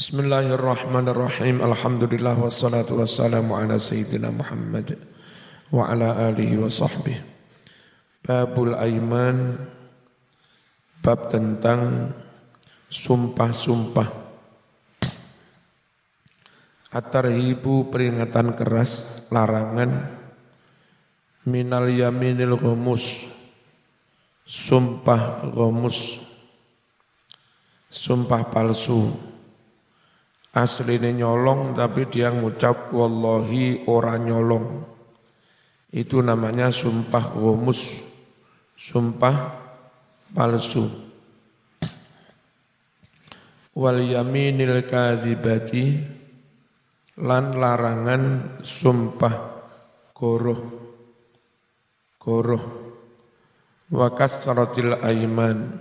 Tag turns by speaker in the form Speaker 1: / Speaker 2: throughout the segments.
Speaker 1: Bismillahirrahmanirrahim. Alhamdulillah wassalatu wassalamu ala sayyidina Muhammad wa ala alihi wa sahbihi. Babul aiman bab tentang sumpah-sumpah. At-tarhibu peringatan keras, larangan minal yaminil ghumus. Sumpah ghumus. Sumpah palsu aslinya nyolong tapi dia ngucap wallahi ora nyolong. Itu namanya sumpah gomus, sumpah palsu. Wal yaminil kadzibati lan larangan sumpah goroh goroh wa kasratil aiman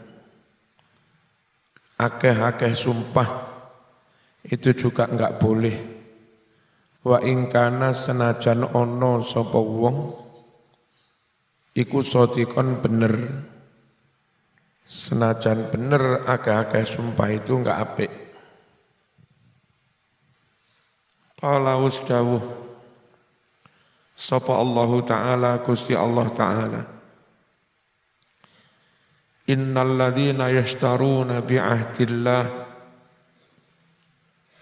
Speaker 1: akeh-akeh sumpah itu juga enggak boleh. Wa ingkana senajan ono sapa wong iku sotikon bener. Senajan bener agak-agak sumpah itu enggak apik. Qala usdawuh Sapa Allah Ta'ala Gusti Allah Ta'ala Innal ladhina yashtaruna bi'ahdillah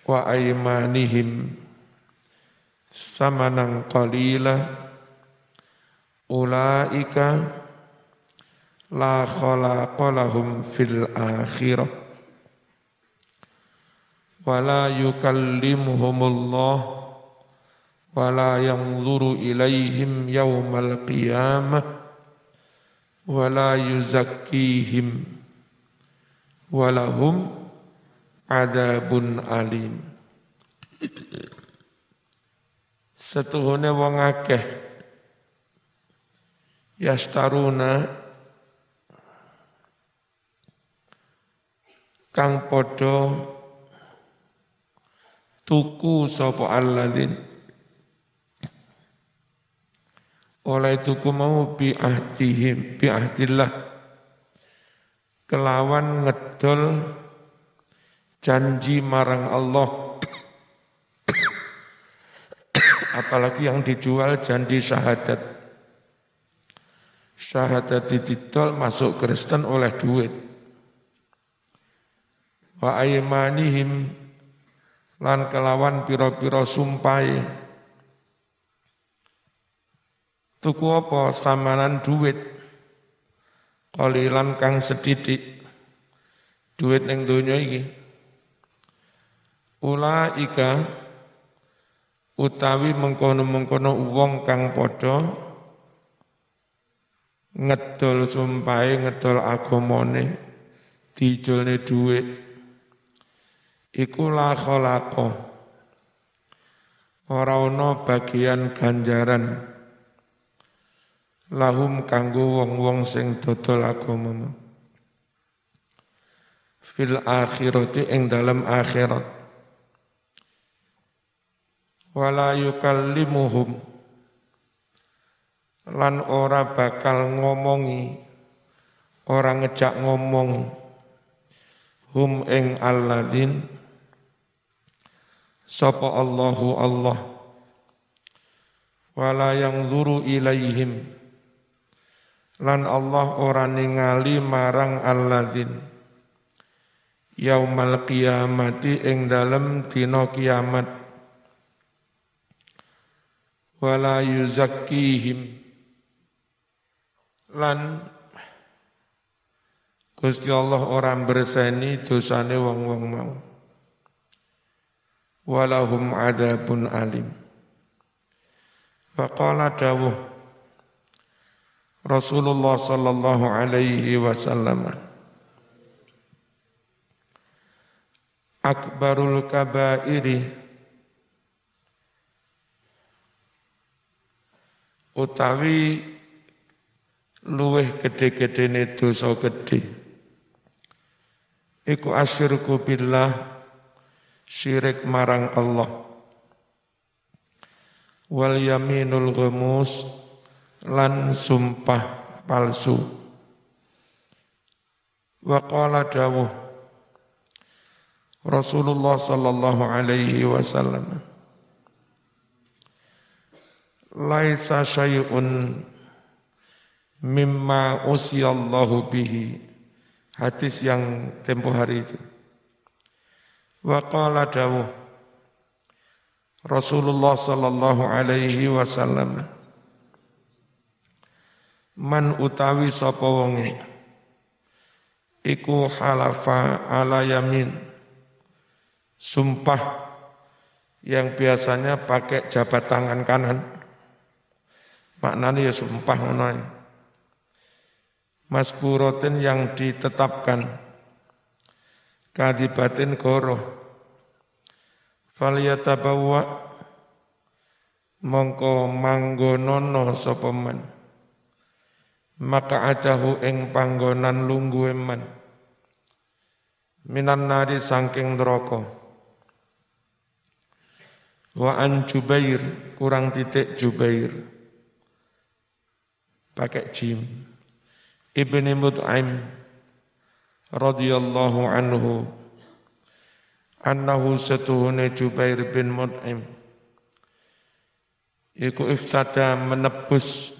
Speaker 1: wa aymanihim. Samanan qalila ulaika la khalaqa lahum fil akhirah. Wala yukallimuhumullah wala yanzuru ilaihim yawmal qiyamah wala yuzakkihim walahum adabun alim. Setuhune wong akeh. Yastaruna. Kang padha tuku sapa alladzin oleh tuku mau bi ahdihim bi ahdillah. Kelawan ngedol janji marang Allah. Apalagi yang dijual janji syahadat. Syahadat dititol masuk Kristen oleh duit. Wa aymanihim lan kelawan piro-piro sumpai tuku apa samanan duit? Kalilan kang sedidik. Duit yang dunia ini Ulaika utawi mengkono-mengkono wong kang padha ngedol sumpahe ngedol agamane dijolne dhuwit. Iku la khalaqa. Ora ana bagian ganjaran. Lahum kanggo wong-wong sing dodol agama. Fil akhirati ing dalam akhirat wala yukallimuhum. Lan ora bakal ngomongi ora ngejak ngomong. Hum ing alladzin sapa Allahu Allah? Wala yang zuru ilaihim. Lan Allah ora ningali marang alladzin yaumal qiyamati ing dalem dina kiamat wala yuzakkihim. Lan Gusti Allah orang berseni dosane wong-wong mau. Walahum adabun alim. Faqala dawuh Rasulullah sallallahu alaihi wasallam Akbarul kabairi utawi luweh gede-gedene dosa gedhe. Iku asyirku billah syirik marang Allah. Wal yaminul ghamus lan sumpah palsu. Wa qala dawuh Rasulullah sallallahu alaihi wasallam laisa syai'un mimma usiyallahu bihi. Hadis yang tempo hari itu. Wa qala dawuh Rasulullah sallallahu alaihi wasallam man utawi sapa wonge iku halafa ala yamin. Sumpah yang biasanya pakai jabat tangan kanan. Maknanya ya sumpah Mas Burotin yang ditetapkan. Kadibatin goro bawa mongko manggonono sopeman maka ajahu ing panggonan lunggu eman minan nari sangking neraka. Wa an Jubair, kurang titik Jubair. Pakai jim. Ibni Mut'im radhiyallahu anhu annahu satuhune Jubair bin Mut'im iku iftada menebus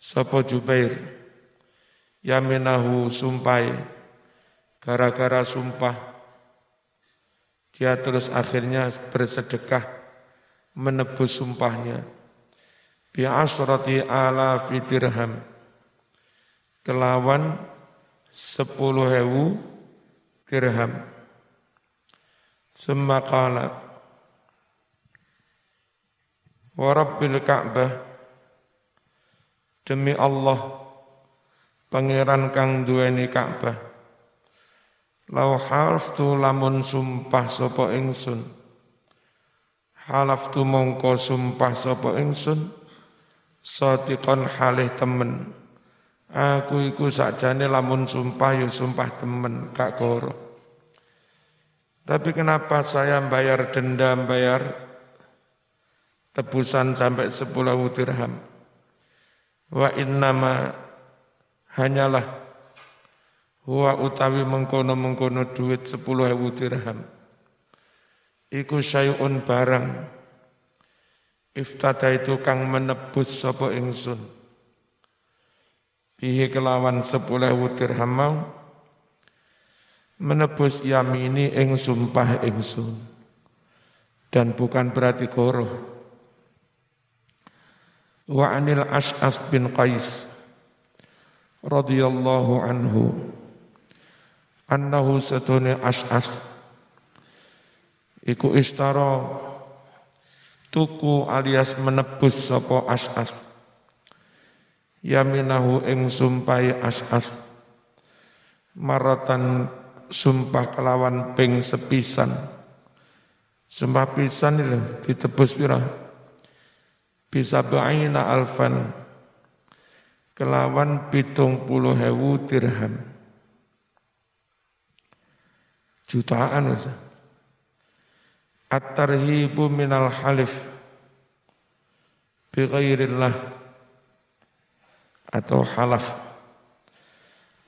Speaker 1: sapa Jubair yaminahu sumpai gara-gara sumpah dia terus akhirnya bersedekah menebus sumpahnya. Bi asrati ala dirham. Kelawan sepuluh hewu dirham. Semakala Warabbil Ka'bah Demi Allah Pangeran kang duweni Ka'bah Lau halftu lamun sumpah sopo ingsun. Halaftu mongko sumpah sopo ingsun. Sotikon halih temen. Aku iku sakjane lamun sumpah ya sumpah temen kak koro. Tapi kenapa saya bayar denda, bayar tebusan sampai sepuluh dirham? Wa innama hanyalah Huwa utawi mengkono-mengkono duit sepuluh ewu dirham. Iku syai'un barang. Iftada itu kang menebus sopo ingsun. Bihi kelawan sepuluh ewu dirham mau. Menebus yamini ing sumpah ingsun. Dan bukan berarti goroh. Wa anil Ash'af bin Qais radhiyallahu anhu annahu satune as'as iku istara tuku alias menebus sapa as'as. Yaminahu ing sumpai as'as. Maratan sumpah kelawan ping sepisan. Sumpah pisan itu ditebus pira? Bisa ba'ina alfan. Kelawan pitung puluh hewu dirham. Jutaan At-tarhibu minal halif. Bi ghairillah atau halaf.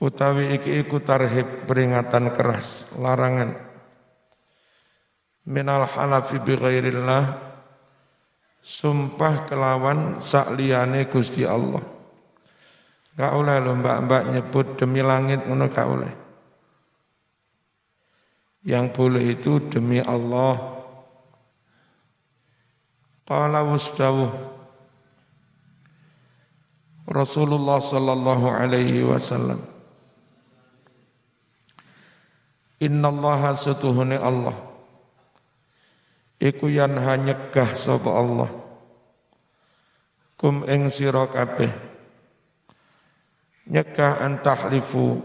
Speaker 1: Utawi iki iku tarhib peringatan keras larangan. Minal halafi bi ghairillah sumpah kelawan sakliyane Gusti Allah. Gak oleh lho mbak-mbak nyebut demi langit ngono gak oleh. Yang boleh itu demi Allah. Qala wasdawuh Rasulullah sallallahu alaihi wasallam. Inna Allah setuhuni Allah. Iku yanha nyegah sapa Allah. Kum ing sira kabeh. Nyegah antahlifu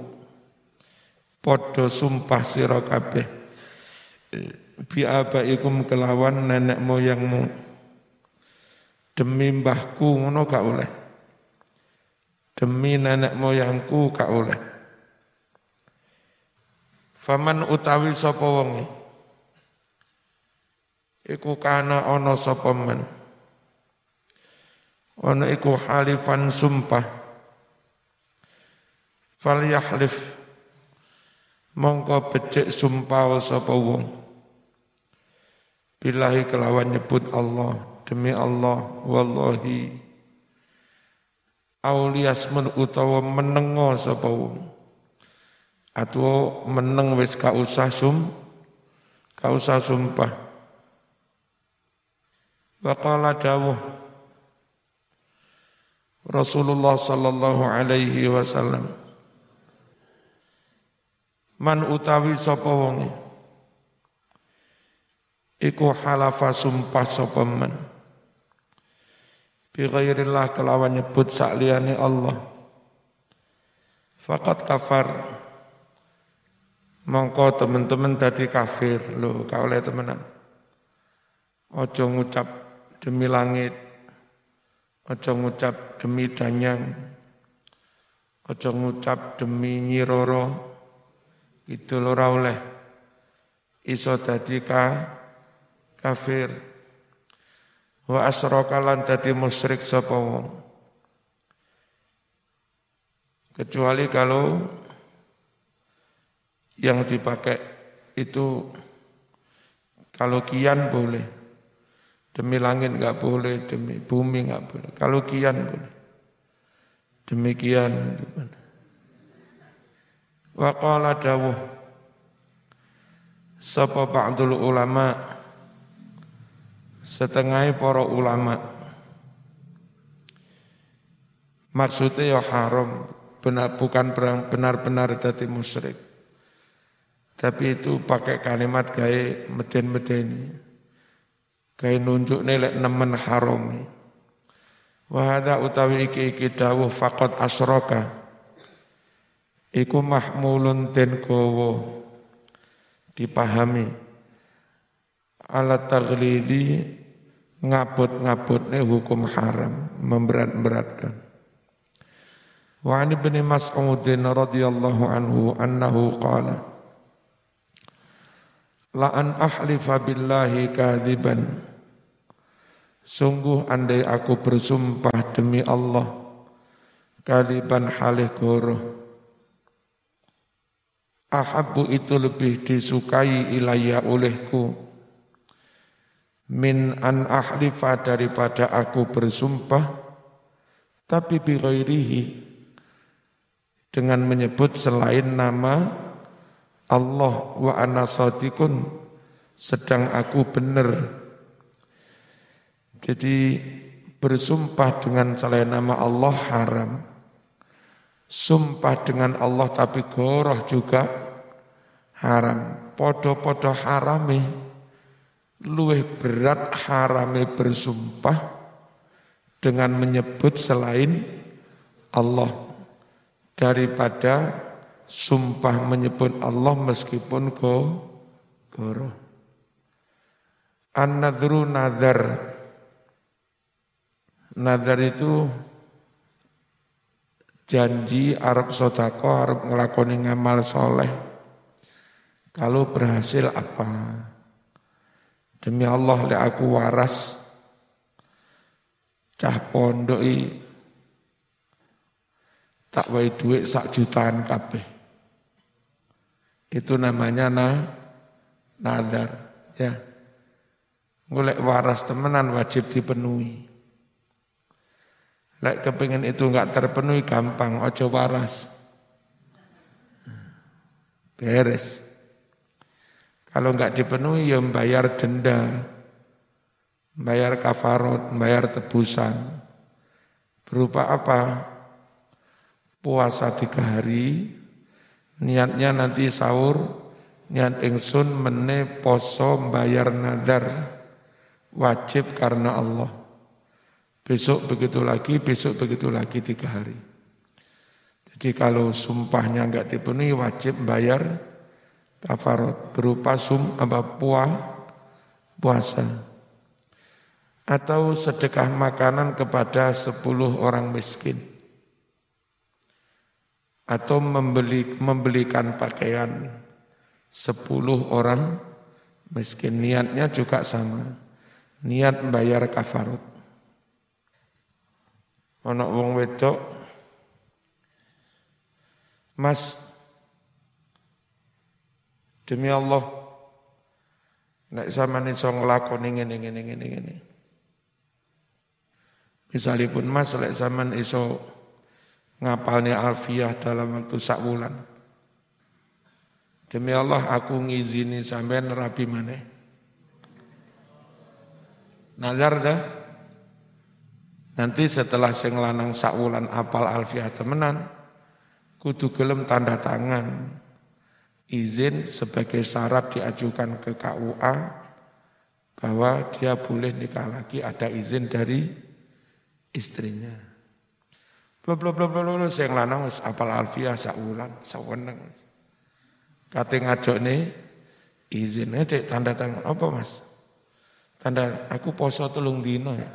Speaker 1: Podo sumpah sira kabeh. Bi abaikum kelawan nenek moyangmu demi mbahku ngono gak oleh. Demi nenek moyangku gak oleh. Faman utawi sapa wonge iku kana ana sapa men? Ana iku halifan sumpah. Falyahlif mongko becik sumpah sapa wong. Billahi kelawan nyebut Allah demi Allah wallahi. Auliasmen utawa menengo sapa wong? Atau meneng wis ka usah sum ka usah sumpah. Wa qala dawuh Rasulullah sallallahu alaihi wasallam man utawi sapa wonge iku halafa sumpah sapa man bi ghairillah kelawan nyebut sakliyane Allah. Fakat kafar. Mongko teman-teman dadi kafir. Lho kau oleh temenan. Ojo ngucap demi langit. Ojo ngucap demi danyang. Ojo ngucap demi nyiroro itu ora oleh. Iso dadi ka kafir wa asraka lan dadi musyrik sapa wong. Kecuali kalau yang dipakai itu kalau kian boleh. Demi langit nggak boleh demi bumi nggak boleh. Kalau kian boleh. Demikian itu kan. Wa qala dawuh sapa ba'dul ulama setengah para ulama. Maksudnya ya haram benar bukan benar-benar jadi musyrik. Tapi itu pakai kalimat gaya meden-medeni gaya nunjuk nilai nemen haram. Wahada utawi iki iki dawuh faqad asroka. Iku mahmulun den kowo dipahami ala taglidi ngabut-ngabutnya hukum haram memberat-beratkan. Wa ani bin Mas'udin radhiyallahu anhu annahu qala la an ahlifa billahi kadziban sungguh andai aku bersumpah demi Allah kadziban halih goroh. Ahabbu itu lebih disukai ilayya olehku min an ahlifa daripada aku bersumpah tapi bi dengan menyebut selain nama Allah wa ana sadikun sedang aku benar jadi bersumpah dengan selain nama Allah haram sumpah dengan Allah tapi goroh juga haram. Podo-podo harame luwih berat harame bersumpah dengan menyebut selain Allah daripada sumpah menyebut Allah meskipun go goroh. An-nadru nadar. Nadar itu janji Arab sodako, Arab ngelakoni ngamal soleh. Kalau berhasil apa? Demi Allah le aku waras cah pondoi tak wai duit sak jutaan kabeh. Itu namanya na nadar ya. Golek waras temenan wajib dipenuhi. Lek kepingin itu enggak terpenuhi gampang, ojo waras. Beres. Kalau enggak dipenuhi ya bayar denda, bayar kafarot, bayar tebusan. Berupa apa? Puasa tiga hari, niatnya nanti sahur, niat ingsun mene poso bayar nadar, wajib karena Allah. Besok begitu lagi, besok begitu lagi tiga hari. Jadi kalau sumpahnya enggak dipenuhi wajib bayar kafarot berupa sum apa puah puasa. Atau sedekah makanan kepada sepuluh orang miskin. Atau membeli membelikan pakaian sepuluh orang miskin. Niatnya juga sama. Niat bayar kafarot Anak wong wedok Mas Demi Allah, nek sama iso nglakoni ngene ngene ngene ngene. Misalipun Mas lek zaman iso ngapalnya alfiah dalam waktu sak bulan. Demi Allah aku ngizini sampean rapi mana? Nazar dah. Nanti setelah sing lanang sak wulan apal alfiah temenan, kudu gelem tanda tangan izin sebagai syarat diajukan ke KUA bahwa dia boleh nikah lagi ada izin dari istrinya. Blo blo blo blo blo sing lanang wis apal alfiah sak wulan, sak weneng. Kate ngajokne izin dek tanda tangan apa Mas? Tanda aku poso telung dino ya.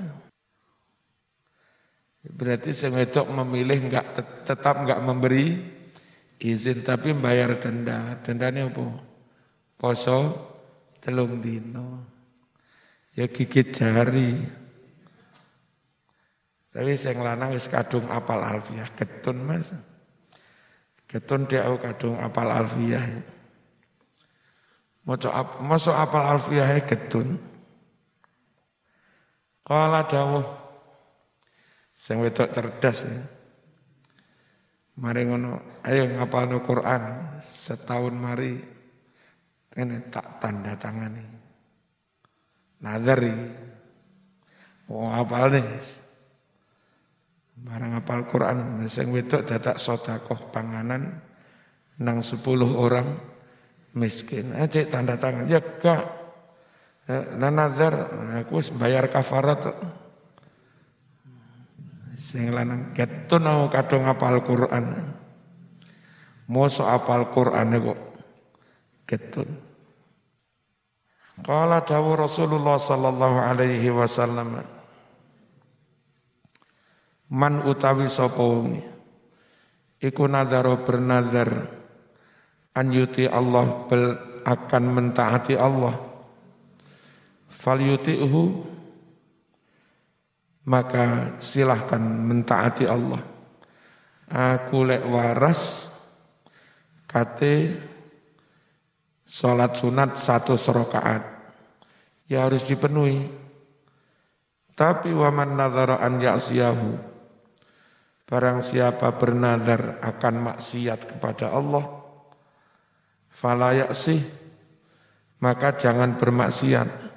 Speaker 1: Berarti sing wedok memilih enggak tetap enggak memberi izin tapi bayar denda. Dendanya apa? Poso telung dino. Ya gigit jari. Tapi sing lanang wis kadung apal alfiah ketun Mas. Ketun dia kadung apal alfiah. Maca masuk apal alfiah ketun. Kala dawuh Sing wedok cerdas ya. Mari ngono, ayo ngapalno Quran setahun mari ini tak tanda tangani. Nazari. Oh apal nih. Barang apal Quran sing wedok dadak sedekah panganan nang sepuluh orang miskin. Aja tanda tangan. Ya gak. Nah nazar aku bayar kafarat. Sing lanang ketun aku kadung apal Quran. Moso apal Quran kok ketun. Qala dawu Rasulullah sallallahu alaihi wasallam Man utawi sapa wong iku nadharo bernadar an yuti Allah bel akan mentaati Allah fal yuti'hu maka silahkan mentaati Allah. Aku lek waras kate sholat sunat satu serokaat. Ya harus dipenuhi. Tapi waman nadhara an ya'siyahu. Barang siapa bernadar akan maksiat kepada Allah. Fala ya'sih. Maka jangan bermaksiat.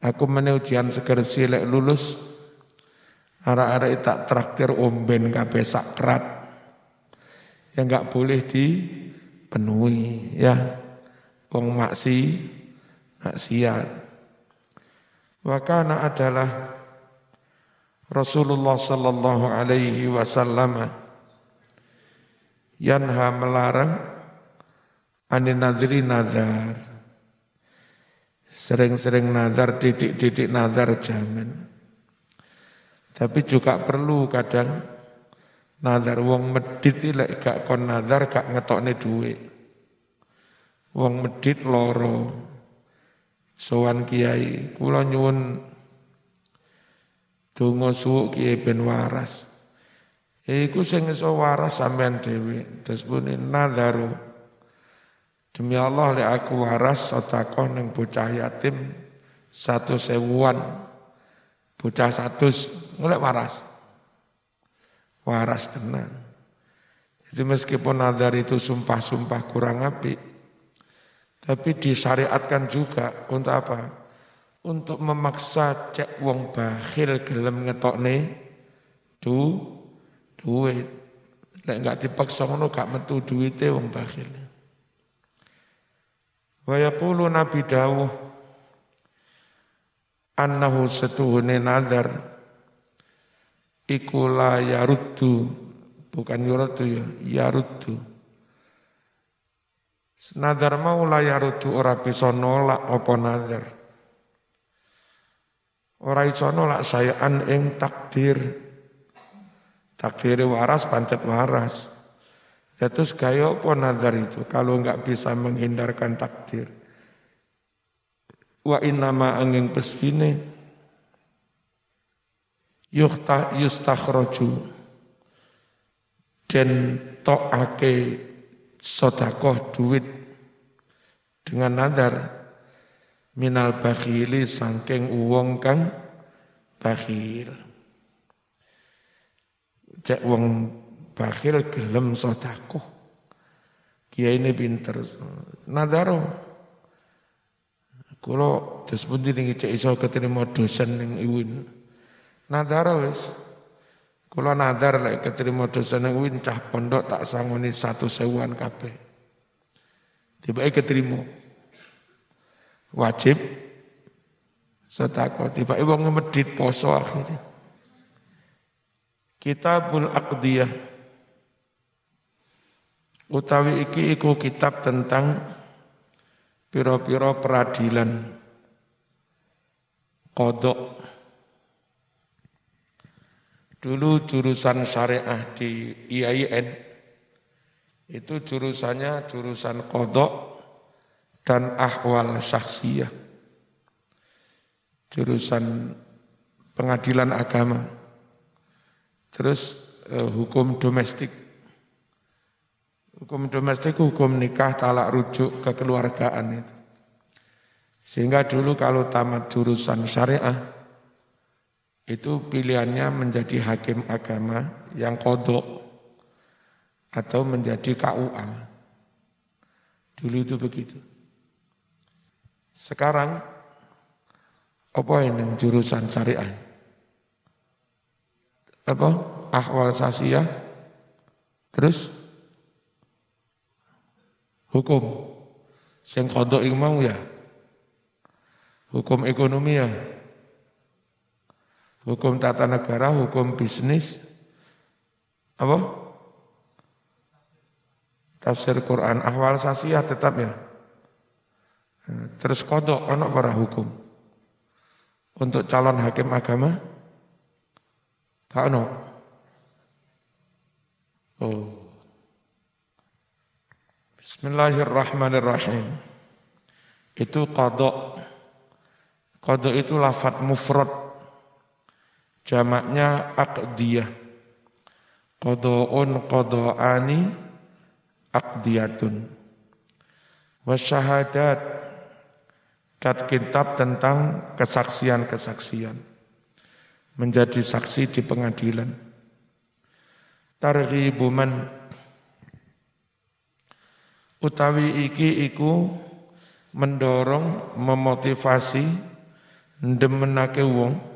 Speaker 1: Aku meneujian seger silek lulus Arah-arah tak traktir omben kabeh sakrat. Yang enggak boleh dipenuhi ya. Wong maksi maksiat. Wakana adalah Rasulullah sallallahu alaihi wasallam yanha melarang anin nadri nazar. Sering-sering nazar, didik-didik nazar jangan. Tapi juga perlu kadang nazar wong medit lek gak kon nazar gak ngetokne dhuwit. Wong medit loro. Sowan kiai, kula nyuwun donga suwuk kiai ben waras. Iku sing iso waras sampean dhewe. Terus pune nazaru. Demi Allah lek aku waras sedekah ning bocah yatim satu sewuan. Bocah satu ngolek waras. Waras tenan. Jadi meskipun nazar itu sumpah-sumpah kurang api, tapi disyariatkan juga untuk apa? Untuk memaksa cek wong bakhil gelem ngetokne du duit. Lek enggak dipaksa ngono gak metu duwite wong bakhil. Wa yaqulu Nabi dawuh annahu setuhune nazar iku la yaruddu. Bukan yuruddu ya yaruddu. Nazar mau la yaruddu ora bisa nolak apa nazar ora iso nolak sayaan ing takdir. Takdir waras pancet waras. Ya terus kaya apa nazar itu? Kalau enggak bisa menghindarkan takdir. Wa innama angin pestine yuhta yustakhraju dan to'ake sodakoh duit dengan nadar minal bakhili sangking uwong kang bakhil. Cek wong bakhil gelem sodakoh. Kiai ini pinter. Nadaro. Kalau terus pun ini cek iso keterima dosen yang iwin. Nadaro wis. Kalau nadar lek keterima dosen yang iwin cah pondok tak sangoni satu sewuan kabeh. Tiba keterima. Wajib sedekah. Tiba wong medit poso akhirnya. Kitabul Aqdiyah utawi iki iku kitab tentang piro-piro peradilan kodok dulu jurusan syariah di IAIN itu jurusannya jurusan kodok dan ahwal syaksiyah jurusan pengadilan agama. Terus eh, hukum domestik. Hukum domestik hukum nikah, talak rujuk, kekeluargaan itu. Sehingga dulu kalau tamat jurusan syariah, itu pilihannya menjadi hakim agama yang kodok atau menjadi KUA. Dulu itu begitu. Sekarang apa ini jurusan syariah? Apa? Ahwal sasiyah. Terus Hukum. Sing kodok mau ya. Hukum ekonomi ya. Hukum tata negara, hukum bisnis. Apa? Tafsir Quran, ahwal sasiyah tetap ya. Terus kodok, anak para hukum. Untuk calon hakim agama, Kak Oh. Bismillahirrahmanirrahim. Itu kodok. Kodok itu lafat mufrad. Jamaknya akdiyah. Kodo'un kodo'ani akdiyatun. Wasyahadat. Kat kitab tentang kesaksian-kesaksian. Menjadi saksi di pengadilan. Targhibu man utawi iki iku mendorong memotivasi ndemenake wong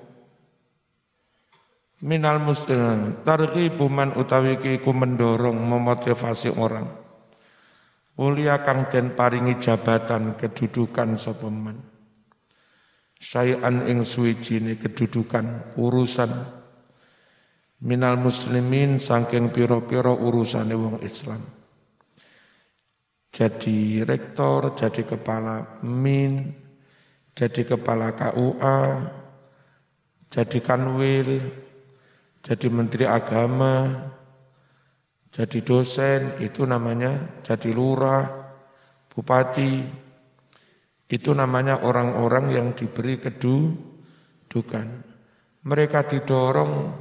Speaker 1: minal muslim targhibu man utawi iku mendorong memotivasi orang. Mulia kang den paringi jabatan kedudukan sapa man. Syai'an ing suwijine kedudukan urusan. Minal muslimin saking pira-pira urusane wong Islam. Jadi rektor, jadi kepala MIN, jadi kepala KUA, jadi kanwil, jadi menteri agama, jadi dosen, itu namanya jadi lurah, bupati, itu namanya orang-orang yang diberi kedudukan. Mereka didorong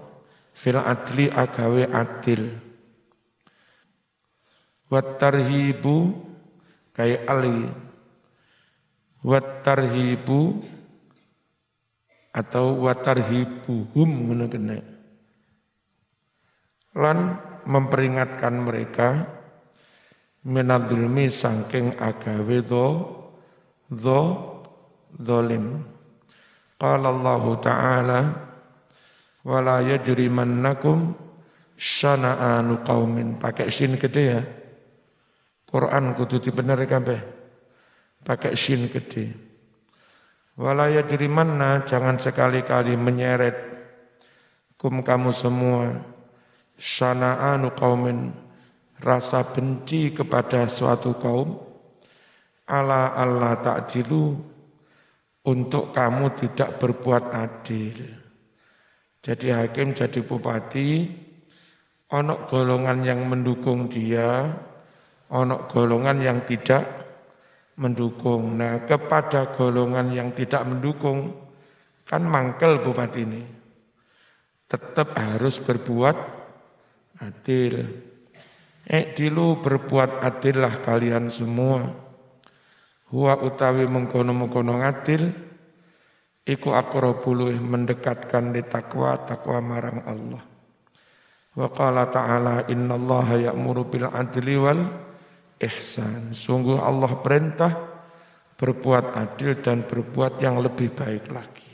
Speaker 1: fil adli agawe adil. Watarhibu kayak ali. Watarhibu atau watarhibuhum ngono kena lan memperingatkan mereka minadzulmi sangking agawe do do zalim qala Allah taala wala yajrimannakum syana'anu qaumin pakai sin gede ya Quran kudu dibener kabeh. Pakai shin gede. Walaya mana jangan sekali-kali menyeret kum kamu semua sana'anu kaumin rasa benci kepada suatu kaum ala Allah ta'dilu untuk kamu tidak berbuat adil. Jadi hakim jadi bupati, onok golongan yang mendukung dia, ono golongan yang tidak mendukung. Nah, kepada golongan yang tidak mendukung, kan mangkel bupati ini. Tetap harus berbuat adil. Eh, dulu berbuat adillah kalian semua. Huwa utawi mengkono-mengkono ngadil iku aqrabu mendekatkan di takwa takwa marang Allah. Wa qala ta'ala innallaha ya'muru bil adli wal ihsan. Sungguh Allah perintah berbuat adil dan berbuat yang lebih baik lagi.